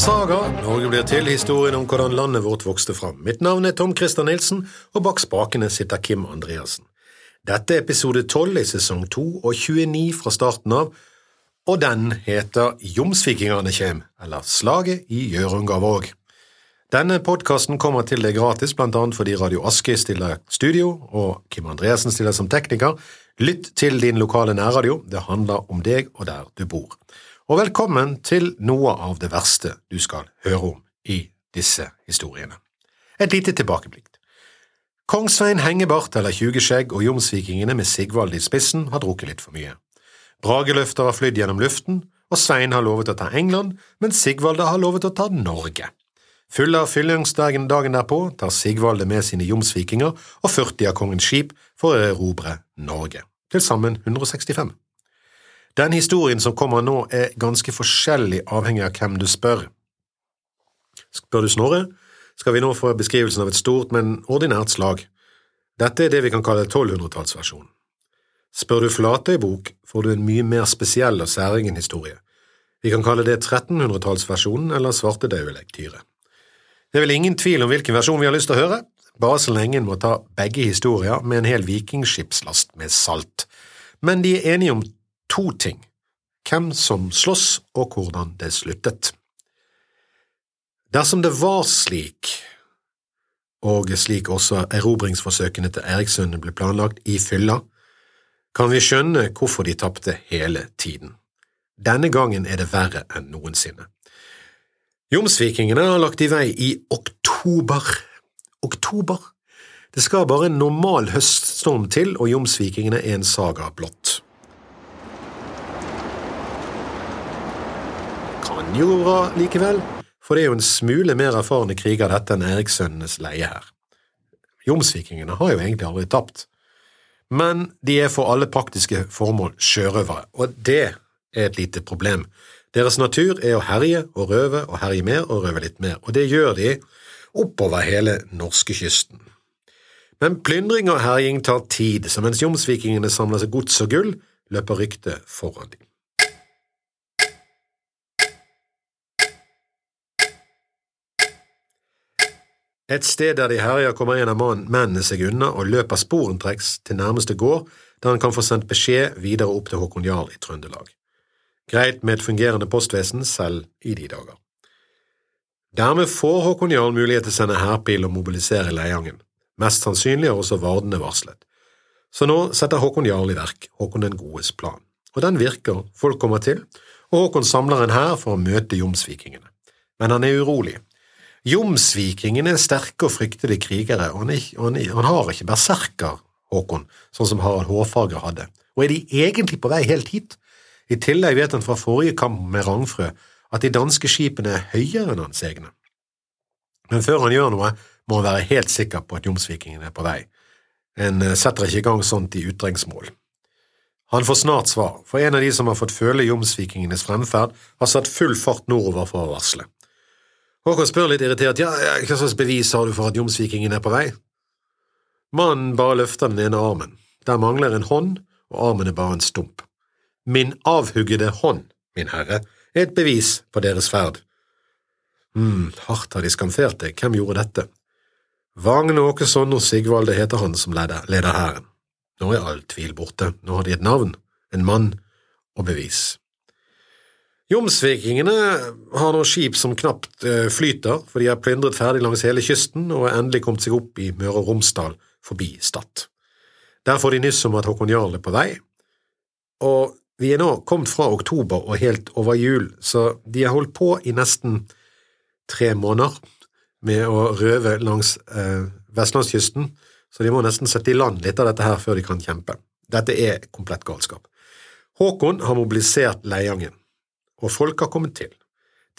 Saga. Norge blir til historien om hvordan landet vårt vokste fram. Mitt navn er Tom Christer Nilsen, og bak spakene sitter Kim Andreassen. Dette er episode 12 i sesong 2 og 29 fra starten av, og den heter Jomsvikingene kjem, eller Slaget i Hjørungavåg. Denne podkasten kommer til deg gratis, blant annet fordi Radio Aske stiller studio, og Kim Andreassen stiller som tekniker. Lytt til din lokale nærradio, det handler om deg og der du bor og velkommen til noe av det verste du skal høre om i disse historiene. Et lite tilbakeblikk. Kongsvein Hengebart eller Tjugeskjegg og jomsvikingene med Sigvald i spissen har drukket litt for mye. Brageløfter har flydd gjennom luften, og Svein har lovet å ta England, mens Sigvalde har lovet å ta Norge. Full av fyllingsdagen dagen derpå tar Sigvalde med sine jomsvikinger og 40 av kongens skip for å erobre Norge, til sammen 165. Den historien som kommer nå, er ganske forskjellig avhengig av hvem du spør. Spør du Snorre, skal vi nå få beskrivelsen av et stort, men ordinært slag. Dette er det vi kan kalle 1200-tallsversjonen. Spør du Flatøybok, får du en mye mer spesiell og særegen historie. Vi kan kalle det 1300-tallsversjonen eller svartedaulektyre. Det er vel ingen tvil om hvilken versjon vi har lyst til å høre, bare så lenge en må ta begge historier med en hel vikingskipslast med salt. Men de er enige om to ting – hvem som slåss, og hvordan det sluttet. Dersom det var slik, og slik også erobringsforsøkene til Erikssønnen ble planlagt i fylla, kan vi skjønne hvorfor de tapte hele tiden. Denne gangen er det verre enn noensinne. Jomsvikingene har lagt i vei i oktober. Oktober? Det skal bare en normal høststorm til, og jomsvikingene er en saga blått. bra likevel, for det er jo en smule mer erfarne kriger dette enn Erikssønnenes leie her. Jomsvikingene har jo egentlig aldri tapt, men de er for alle praktiske formål sjørøvere, og det er et lite problem. Deres natur er å herje og røve og herje mer og røve litt mer, og det gjør de oppover hele norskekysten. Men plyndring og herjing tar tid, så mens jomsvikingene samler seg gods og gull, løper ryktet foran dem. Et sted der de herjer, kommer en av mennene seg unna og løper sporentreks til nærmeste gård, der han kan få sendt beskjed videre opp til Håkon Jarl i Trøndelag. Greit med et fungerende postvesen selv i de dager. Dermed får Håkon Jarl mulighet til å sende hærpil og mobilisere Leiangen. Mest sannsynlig har også Vardene varslet. Så nå setter Håkon Jarl i verk Håkon den godes plan. Og den virker, folk kommer til, og Håkon samler en hær for å møte jomsvikingene. Men han er urolig. Jomsvikingene er sterke og fryktelige krigere, og han, er, og han, han har ikke berserker, Håkon, sånn som Harald Hårfagre hadde. Og er de egentlig på vei helt hit? I tillegg vet han fra forrige kamp med Rangfrø at de danske skipene er høyere enn hans egne. Men før han gjør noe, må han være helt sikker på at jomsvikingene er på vei. En eh, setter ikke i gang sånt i utdrengsmål. Han får snart svar, for en av de som har fått føle jomsvikingenes fremferd, har satt full fart nordover for å varsle. Håkon spør litt irritert ja, hva slags bevis har du for at jomsvikingen er på vei? Mannen bare løfter den ene armen. Der mangler en hånd, og armen er bare en stump. Min avhuggede hånd, min herre, er et bevis på deres ferd. Hm, hardt har de skamfert deg, hvem gjorde dette? Vagn Åkesson og Sigvalde heter han som leder, leder hæren. Nå er all tvil borte, nå har de et navn, en mann og bevis. Jomsvikingene har nå skip som knapt eh, flyter, for de har plyndret ferdig langs hele kysten og har endelig kommet seg opp i Møre og Romsdal forbi Stad. Der får de nyss om at Håkon Jarl er på vei, og vi er nå kommet fra oktober og helt over jul, så de har holdt på i nesten tre måneder med å røve langs eh, vestlandskysten, så de må nesten sette i land litt av dette her før de kan kjempe. Dette er komplett galskap. Håkon har mobilisert Leiangen og folk har kommet til.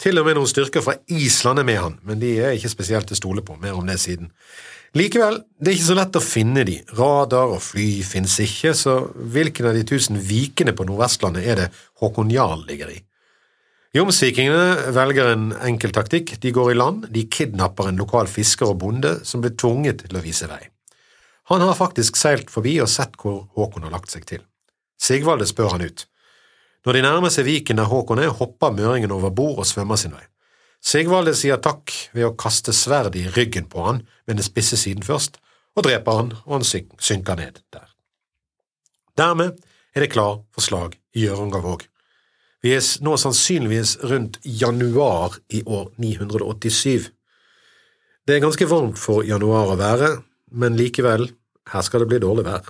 Til og med noen styrker fra Island er med han, men de er ikke spesielt til å stole på, mer om det siden. Likevel, det er ikke så lett å finne de, radar og fly finnes ikke, så hvilken av de tusen vikene på Nordvestlandet er det Håkon Jarl ligger i? Jomsvikingene velger en enkel taktikk, de går i land, de kidnapper en lokal fisker og bonde som blir tvunget til å vise vei. Han har faktisk seilt forbi og sett hvor Håkon har lagt seg til. Sigvalde spør han ut. Når de nærmer seg viken der Håkon er, hopper møringen over bord og svømmer sin vei. Sigvalde sier takk ved å kaste sverdet i ryggen på han med den spisse siden først, og dreper han, og han synker ned der. Dermed er det klar for slag i Hjørungavåg. Vi er nå sannsynligvis rundt januar i år 987. Det er ganske varmt for januar å være, men likevel, her skal det bli dårlig vær.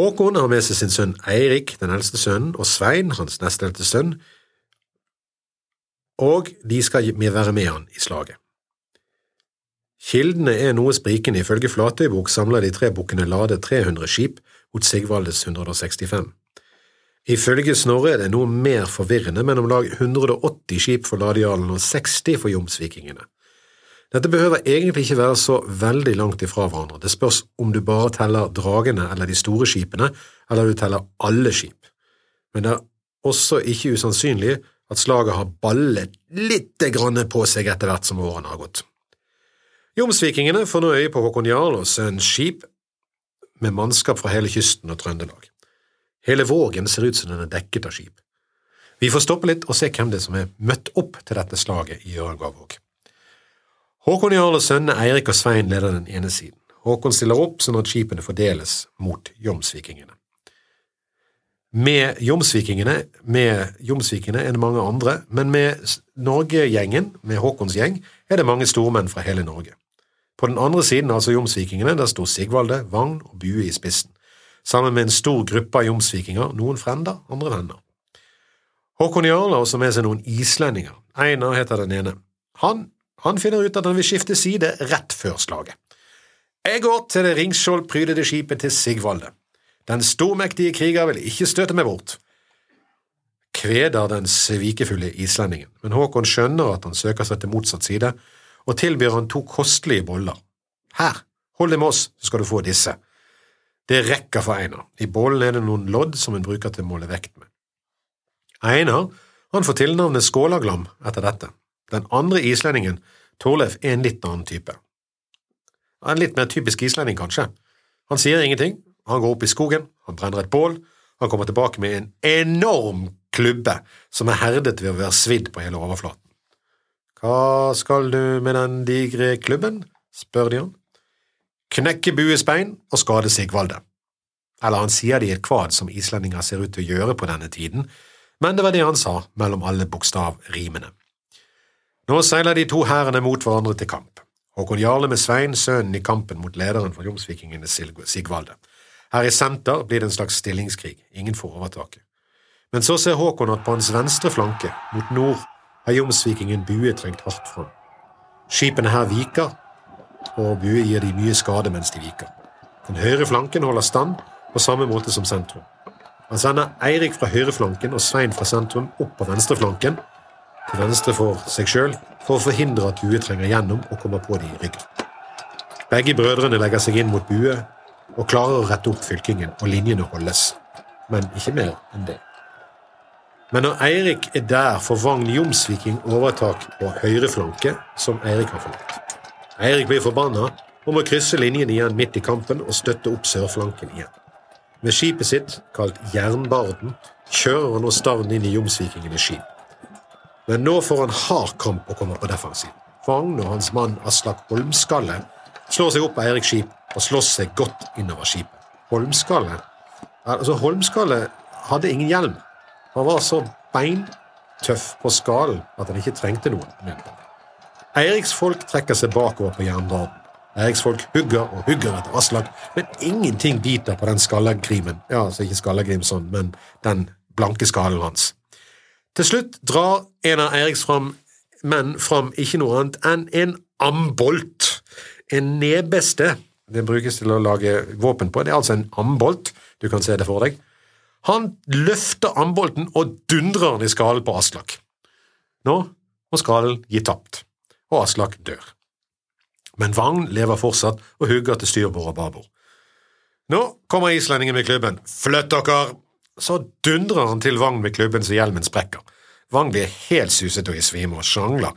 Håkon har med seg sin sønn Eirik, den eldste sønnen, og Svein, hans nest eldste sønn, og de skal være med han i slaget. Kildene er noe sprikende. Ifølge Flatøybok samler de tre bukkene Lade 300 skip mot Sigvaldes 165. Ifølge Snorre er det noe mer forvirrende, men om lag 180 skip for Ladejarlen og 60 for jomsvikingene. Dette behøver egentlig ikke være så veldig langt ifra hverandre, det spørs om du bare teller dragene eller de store skipene, eller du teller alle skip. Men det er også ikke usannsynlig at slaget har ballet litt grann på seg etter hvert som årene har gått. Jomsvikingene får nå øye på Håkon Jarl og sønnens skip med mannskap fra hele kysten og Trøndelag. Hele Vågen ser ut som den er dekket av skip. Vi får stoppe litt og se hvem det er som er møtt opp til dette slaget i Hjørungavåg. Håkon Jarl og sønnene Eirik og Svein leder den ene siden. Håkon stiller opp sånn at skipene fordeles mot jomsvikingene. Med jomsvikingene, med jomsvikingene det mange andre, men med Norge-gjengen, med Håkons gjeng, er det mange stormenn fra hele Norge. På den andre siden, altså jomsvikingene, der sto Sigvalde, Vagn og Bue i spissen, sammen med en stor gruppe av jomsvikinger, noen frender, andre venner. Håkon Jarl har også med seg noen islendinger. Einar heter den ene. Han han finner ut at han vil skifte side rett før slaget. Jeg går til det ringskjoldprydede skipet til Sigvalde. Den stormektige kriger vil ikke støte meg bort. Kveder den svikefulle islendingen, men Håkon skjønner at han søker seg til motsatt side, og tilbyr han to kostelige boller. Her, hold deg med oss, så skal du få disse. Det rekker for Einar, i bollen er det noen lodd som hun bruker til å måle vekt med. Einar han får tilnavnet Skålaglam etter dette. Den andre islendingen, Torleif, er en litt annen type. En litt mer typisk islending, kanskje. Han sier ingenting, han går opp i skogen, han brenner et bål, han kommer tilbake med en enorm klubbe som er herdet ved å være svidd på hele overflaten. Hva skal du med den digre klubben? spør de han. Knekke buespein og skade Sigvalde. Eller han sier det i et kvad som islendinger ser ut til å gjøre på denne tiden, men det var det han sa mellom alle bokstavrimene. Nå seiler de to hærene mot hverandre til kamp. Håkon Jarle med Svein, sønnen, i kampen mot lederen for jomsvikingene Sigvalde. Her i senter blir det en slags stillingskrig, ingen får overtaket. Men så ser Håkon at på hans venstre flanke, mot nord, har jomsvikingen Bue trengt hardt fram. Skipene her viker, og Bue gir de mye skade mens de viker. Den høyre flanken holder stand på samme måte som sentrum. Han sender Eirik fra høyreflanken og Svein fra sentrum opp på venstreflanken, til venstre for seg sjøl for å forhindre at Bue trenger gjennom og kommer på de i ryggen. Begge brødrene legger seg inn mot Bue og klarer å rette opp fylkingen, og linjene holdes. Men ikke mer enn det. Men når Eirik er der, får Vagn Jomsviking overtak på høyre flanke, som Eirik har forlatt. Eirik blir forbanna og må krysse linjen igjen midt i kampen og støtte opp sørflanken igjen. Med skipet sitt, kalt Jernbarden, kjører han nå stavnen inn i jomsvikingenes skip. Men nå får han hard kamp å komme på defensiv. Vagn og hans mann Aslak Holmskalle slår seg opp på Eirik skip og slåss seg godt innover skipet. Holmskalle altså Holmskalle hadde ingen hjelm. Han var så beintøff på skallen at han ikke trengte noen. Eiriks folk trekker seg bakover på jernbanen. Eiriks folk hugger og hugger etter Aslak, men ingenting biter på den skallagrimen. Ja, altså ikke skallegrim sånn, men den blanke skallen hans. Til slutt drar en av Eiriks fram, menn fram ikke noe annet enn en ambolt. En nebeste. Det brukes til å lage våpen på. Det er altså en ambolt. Du kan se det for deg. Han løfter ambolten og dundrer den i skallen på Aslak. Nå må skallen gi tapt, og Aslak dør. Men Vagn lever fortsatt og hugger til styrbord og babord. Nå kommer islendingen med klubben. Flytt dere! så dundrer han til Vagn med klubben så hjelmen sprekker. Vagn blir helt susete og i svime og sjangler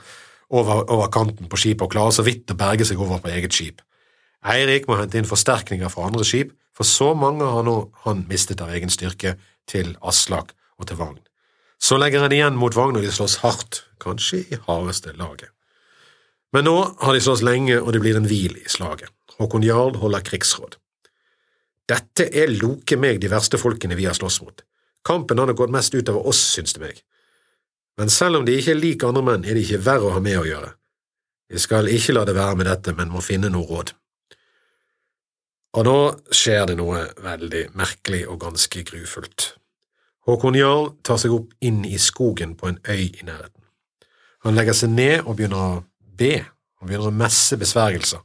over, over, kanten på skipet og klarer så vidt å berge seg over på eget skip. Eirik må hente inn forsterkninger fra andre skip, for så mange har nå han mistet av egen styrke til Aslak og til Vagn. Så legger han igjen mot Vagn, og de slåss hardt, kanskje i hardeste laget. Men nå har de slåss lenge, og det blir en hvil i slaget. Håkon Jarl holder krigsråd. Dette er loke meg de verste folkene vi har slåss mot. Kampen har gått mest utover oss, synes det meg. Men selv om de ikke er lik andre menn, er de ikke verre å ha med å gjøre. Vi skal ikke la det være med dette, men må finne noe råd. Og nå skjer det noe veldig merkelig og ganske grufullt. Håkon Jarl tar seg opp inn i skogen på en øy i nærheten. Han legger seg ned og begynner å be, han begynner å messe besvergelser,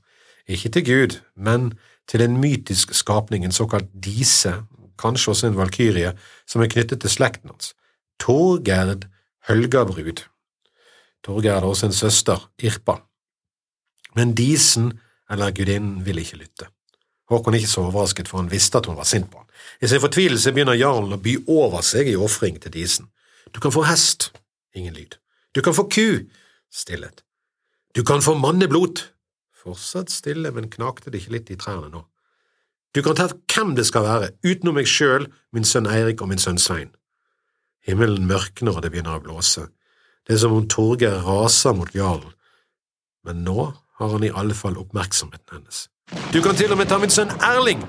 ikke til Gud, men til en mytisk skapning, en såkalt dise, kanskje også en valkyrie, som er knyttet til slekten hans, Torgerd Hølgabrud. Torgeir hadde også en søster, Irpa. Men disen, eller gudinnen, vil ikke lytte. Håkon er ikke så overrasket, for han visste at hun var sint på han. I sin fortvilelse begynner jarlen å by over seg i ofring til disen. Du kan få hest, ingen lyd. Du kan få ku, stillhet. Du kan få manneblot, fortsatt stille, men knakte det ikke litt i trærne nå. Du kan ta hvem det skal være, utenom meg sjøl, min sønn Eirik og min sønn Svein. Himmelen mørkner og det begynner å blåse. Det er som om Torgeir raser mot jarlen, men nå har han i alle fall oppmerksomheten hennes. Du kan til og med ta min sønn Erling!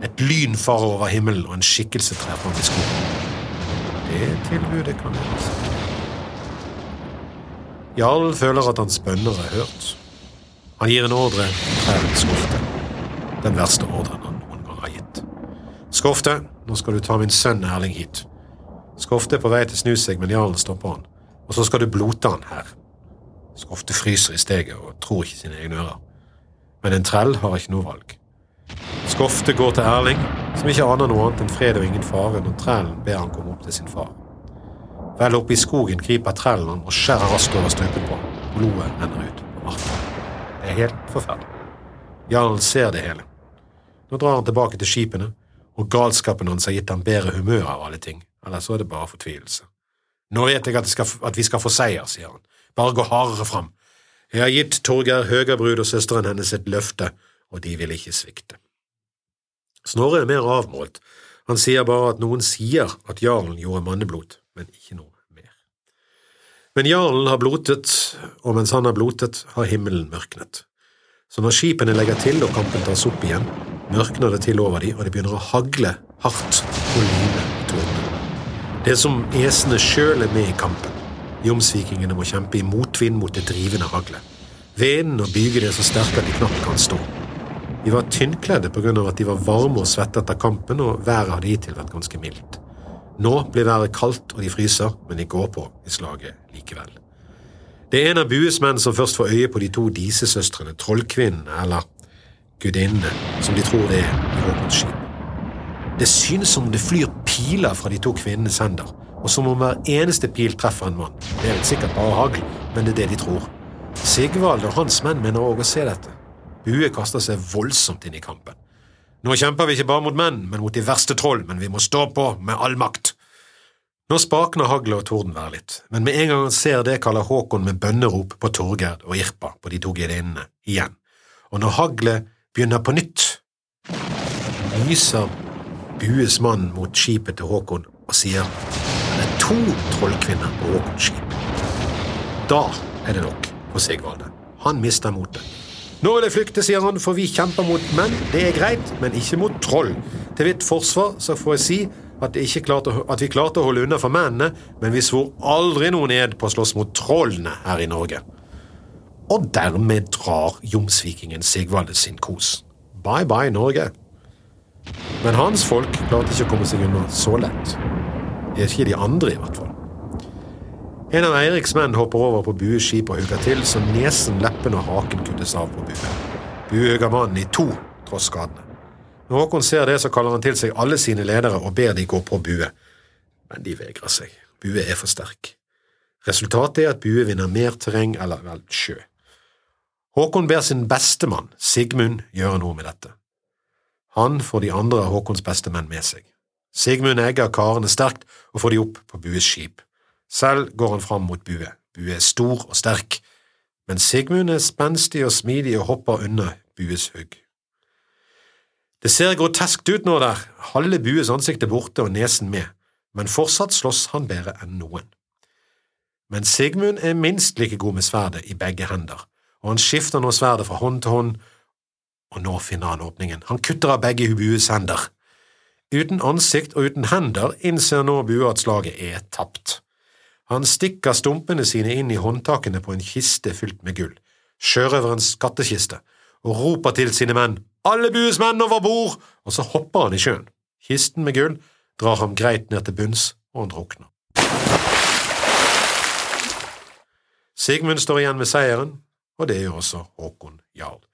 Et lyn farer over himmelen, og en skikkelse trer fram i skogen. Det tilbudet kan gjøres. Jarl føler at hans bønner er hørt. Han gir en ordre til Skofte. Den verste ordren han noen gang har gitt. Skofte, nå skal du ta min sønn Erling hit. Skofte er på vei til å snu seg, men jarlen stopper han. Og så skal du blote han her. Skofte fryser i steget og tror ikke sine egne ører. Men en trell har ikke noe valg. Skofte går til Erling, som ikke aner noe annet enn fred og ingen fare når trellen ber han komme opp til sin far. Vel oppe i skogen griper trellen han og skjærer raskt over støpen på. Blodet renner ut på marken. Det er helt forferdelig. Jarlen ser det hele. Nå drar han tilbake til skipene, og galskapen hans har gitt ham bedre humør av alle ting, ellers så er det bare fortvilelse. Nå vet jeg at, skal, at vi skal få seier, sier han. Bare gå hardere fram. Jeg har gitt Torgeir Høgabrud og søsteren hennes et løfte, og de vil ikke svikte. Snorre er mer avmålt. Han sier bare at noen sier at jarlen gjorde manneblod, men ikke noe mer. Men jarlen har blotet, og mens han har blotet, har himmelen mørknet. Så når skipene legger til og kampen tas opp igjen, mørkner det til over dem, og det begynner å hagle hardt og lyne. Det er som æsene sjøl er med i kampen. Jomsvikingene må kjempe i motvind mot det drivende haglet. Vinden og bygene er så sterke at de knapt kan stå. De var tynnkledde pga. at de var varme og svette etter kampen, og været hadde hittil vært ganske mildt. Nå blir været kaldt og de fryser, men de går på i slaget likevel. Det er en av Bues menn som først får øye på de to disesøstrene, trollkvinnene, eller gudinnene, som de tror det er i Håkons skip. Det synes som det flyr piler fra de to kvinnenes hender, og som om hver eneste pil treffer en mann. Det er vel sikkert bare hagl, men det er det de tror. Sigvald og hans menn mener òg å se dette. Bue kaster seg voldsomt inn i kampen. Nå kjemper vi ikke bare mot menn, men mot de verste troll, men vi må stå på med all makt. Nå spakner haglet og tordenværet litt, men med en gang han ser det, kaller Håkon med bønnerop på Torgerd og Irpa på de to gedinnene igjen, og når haglet begynner på nytt, lyser Bues mannen mot skipet til Håkon og sier det er to trollkvinner på Håkons skip. Da er det nok for Sigvalde. Han mister motet. Nå vil jeg flykte, sier han, for vi kjemper mot menn. Det er greit, men ikke mot troll. Til mitt forsvar så får jeg si at, klarte, at vi klarte å holde unna for mennene, men vi svor aldri noe ned på å slåss mot trollene her i Norge. Og dermed drar jomsvikingen Sigvalde sin kos. Bye bye, Norge. Men hans folk klarte ikke å komme seg unna så lett. Det er ikke de andre, i hvert fall. En av Eiriks menn hopper over på Bues skip og hugger til, så nesen, leppene og haken kuttes av på Bue. Bue hugger mannen i to, tross skadene. Når Håkon ser det, så kaller han til seg alle sine ledere og ber de gå på Bue. Men de vegrer seg. Bue er for sterk. Resultatet er at Bue vinner mer terreng, eller vel sjø. Håkon ber sin beste mann, Sigmund, gjøre noe med dette. Han får de andre av Håkons beste menn med seg. Sigmund egger karene sterkt og får de opp på Bues skip. Selv går han fram mot Bue. Bue er stor og sterk, men Sigmund er spenstig og smidig og hopper unna Bues hugg. Det ser groteskt ut nå der, halve Bues ansikt er borte og nesen med. men fortsatt slåss han bedre enn noen. Men Sigmund er minst like god med sverdet i begge hender, og han skifter nå sverdet fra hånd til hånd, og nå finner han åpningen. Han kutter av begge bues hender. Uten ansikt og uten hender innser nå Bue at slaget er tapt. Han stikker stumpene sine inn i håndtakene på en kiste fylt med gull, sjørøverens skattkiste, og roper til sine menn Alle Bues menn over bord! Og så hopper han i sjøen. Kisten med gull drar ham greit ned til bunns, og han drukner. Sigmund står igjen med seieren, og det gjør også Håkon Jarl.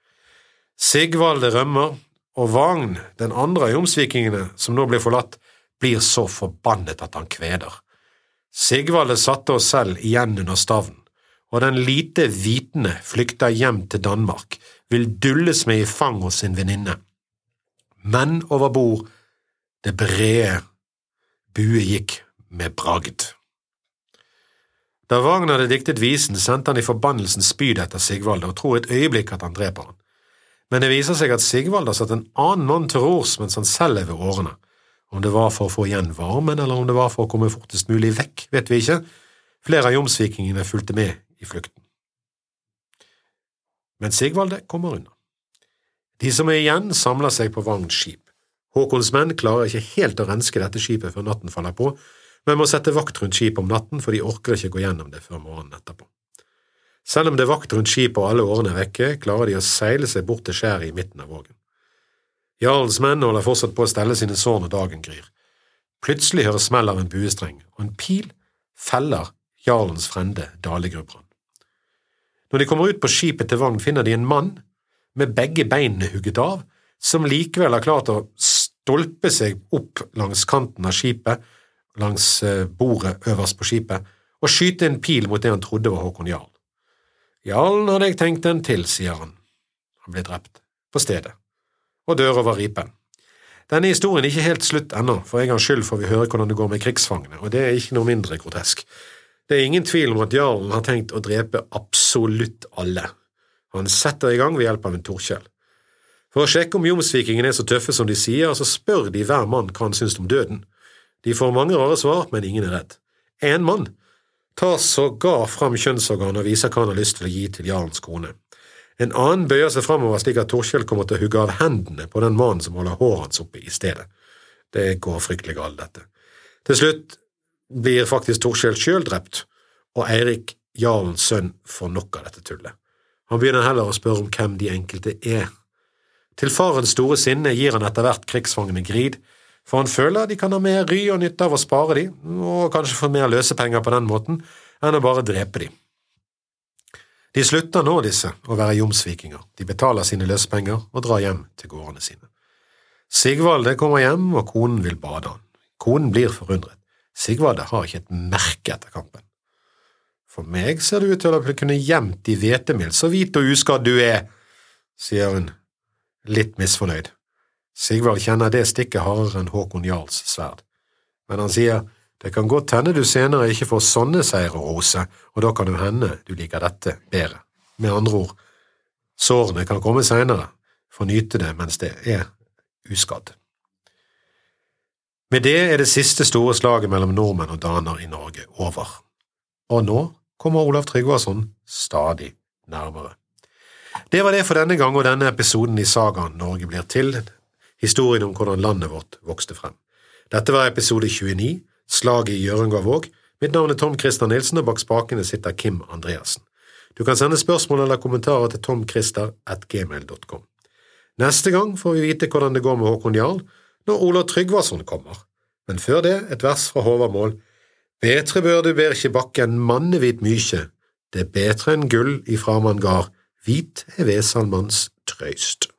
Sigvalde rømmer, og Vagn, den andre av jomsvikingene som nå blir forlatt, blir så forbannet at han kveder. Sigvalde satte oss selv igjen under stavnen, og den lite vitende flykter hjem til Danmark, vil dulles med i fang hos sin venninne. Men over bord, det brede bue gikk med bragd. Da Vagn hadde diktet visen, sendte han i forbannelsens spyd etter Sigvalde og tror et øyeblikk at han dreper han. Men det viser seg at Sigvald har satt en annen mann til rors mens han selv er ved årene. Om det var for å få igjen varmen, eller om det var for å komme fortest mulig vekk, vet vi ikke. Flere av jomsvikingene fulgte med i flukten. Men Sigvalde kommer unna. De som er igjen, samler seg på Vagns skip. Håkons menn klarer ikke helt å renske dette skipet før natten faller på, men må sette vakt rundt skipet om natten, for de orker ikke gå gjennom det før morgenen etterpå. Selv om det er vakt rundt skipet og alle årene er vekke, klarer de å seile seg bort til skjæret i midten av vågen. Jarlens menn holder fortsatt på å stelle sine sår når dagen gryr. Plutselig høres smell av en buestreng, og en pil feller jarlens frende Dalegrubran. Når de kommer ut på skipet til Vagn, finner de en mann med begge beinene hugget av, som likevel har klart å stolpe seg opp langs kanten av skipet langs eh, bordet øverst på skipet og skyte en pil mot det han trodde var Håkon Jarl. Jarlen hadde jeg tenkt den til, sier han. Han ble drept, på stedet, og dør over ripen. Denne historien er ikke helt slutt ennå, for en gangs skyld får vi høre hvordan det går med krigsfangene, og det er ikke noe mindre grotesk. Det er ingen tvil om at jarlen har tenkt å drepe absolutt alle. Han setter i gang ved hjelp av en torkjell. For å sjekke om jomsvikingene er så tøffe som de sier, så spør de hver mann hva han syns om døden. De får mange rare svar, men ingen er redd. En mann tar sågar fram kjønnsorganet og viser hva han har lyst til å gi til jarlens kone. En annen bøyer seg framover slik at Torkjell kommer til å hugge av hendene på den mannen som holder håret hans oppe i stedet. Det går fryktelig galt, dette. Til slutt blir faktisk Torkjell sjøl drept, og Eirik, jarlens sønn, får nok av dette tullet. Han begynner heller å spørre om hvem de enkelte er. Til farens store sinne gir han etter hvert krigsfangene Grid, for han føler de kan ha mer ry og nytte av å spare de, og kanskje få mer løsepenger på den måten, enn å bare drepe de. De slutter nå, disse, å være jomsvikinger, de betaler sine løsepenger og drar hjem til gårdene sine. Sigvalde kommer hjem, og konen vil bade han. Konen blir forundret. Sigvalde har ikke et merke etter kampen. For meg ser det ut til å kunne gjemt i hvetemel, så hvit og uskadd du er, sier hun, litt misfornøyd. Sigvald kjenner det stikket hardere enn Håkon Jarls sverd, men han sier det kan godt hende du senere ikke får sånne seire, Rose, og da kan det hende du liker dette bedre. Med andre ord, sårene kan komme senere, få nyte det mens det er uskadd. Med det er det siste store slaget mellom nordmenn og daner i Norge over, og nå kommer Olav Tryggvason stadig nærmere. Det var det for denne gang og denne episoden i sagaen Norge blir til, historien om hvordan landet vårt vokste frem. Dette var episode 29, Slaget i Hjørungavåg. Mitt navn er Tom Christer Nilsen, og bak spakene sitter Kim Andreassen. Du kan sende spørsmål eller kommentarer til tomchrister.gmail.com. Neste gang får vi vite hvordan det går med Håkon Jarl når Ola Tryggvason kommer, men før det et vers fra Håvamål. Betre bør du ber ikke bakken mannevit mykje, det er betre enn gull ifra man gard, hvit er vesalmanns trøyst.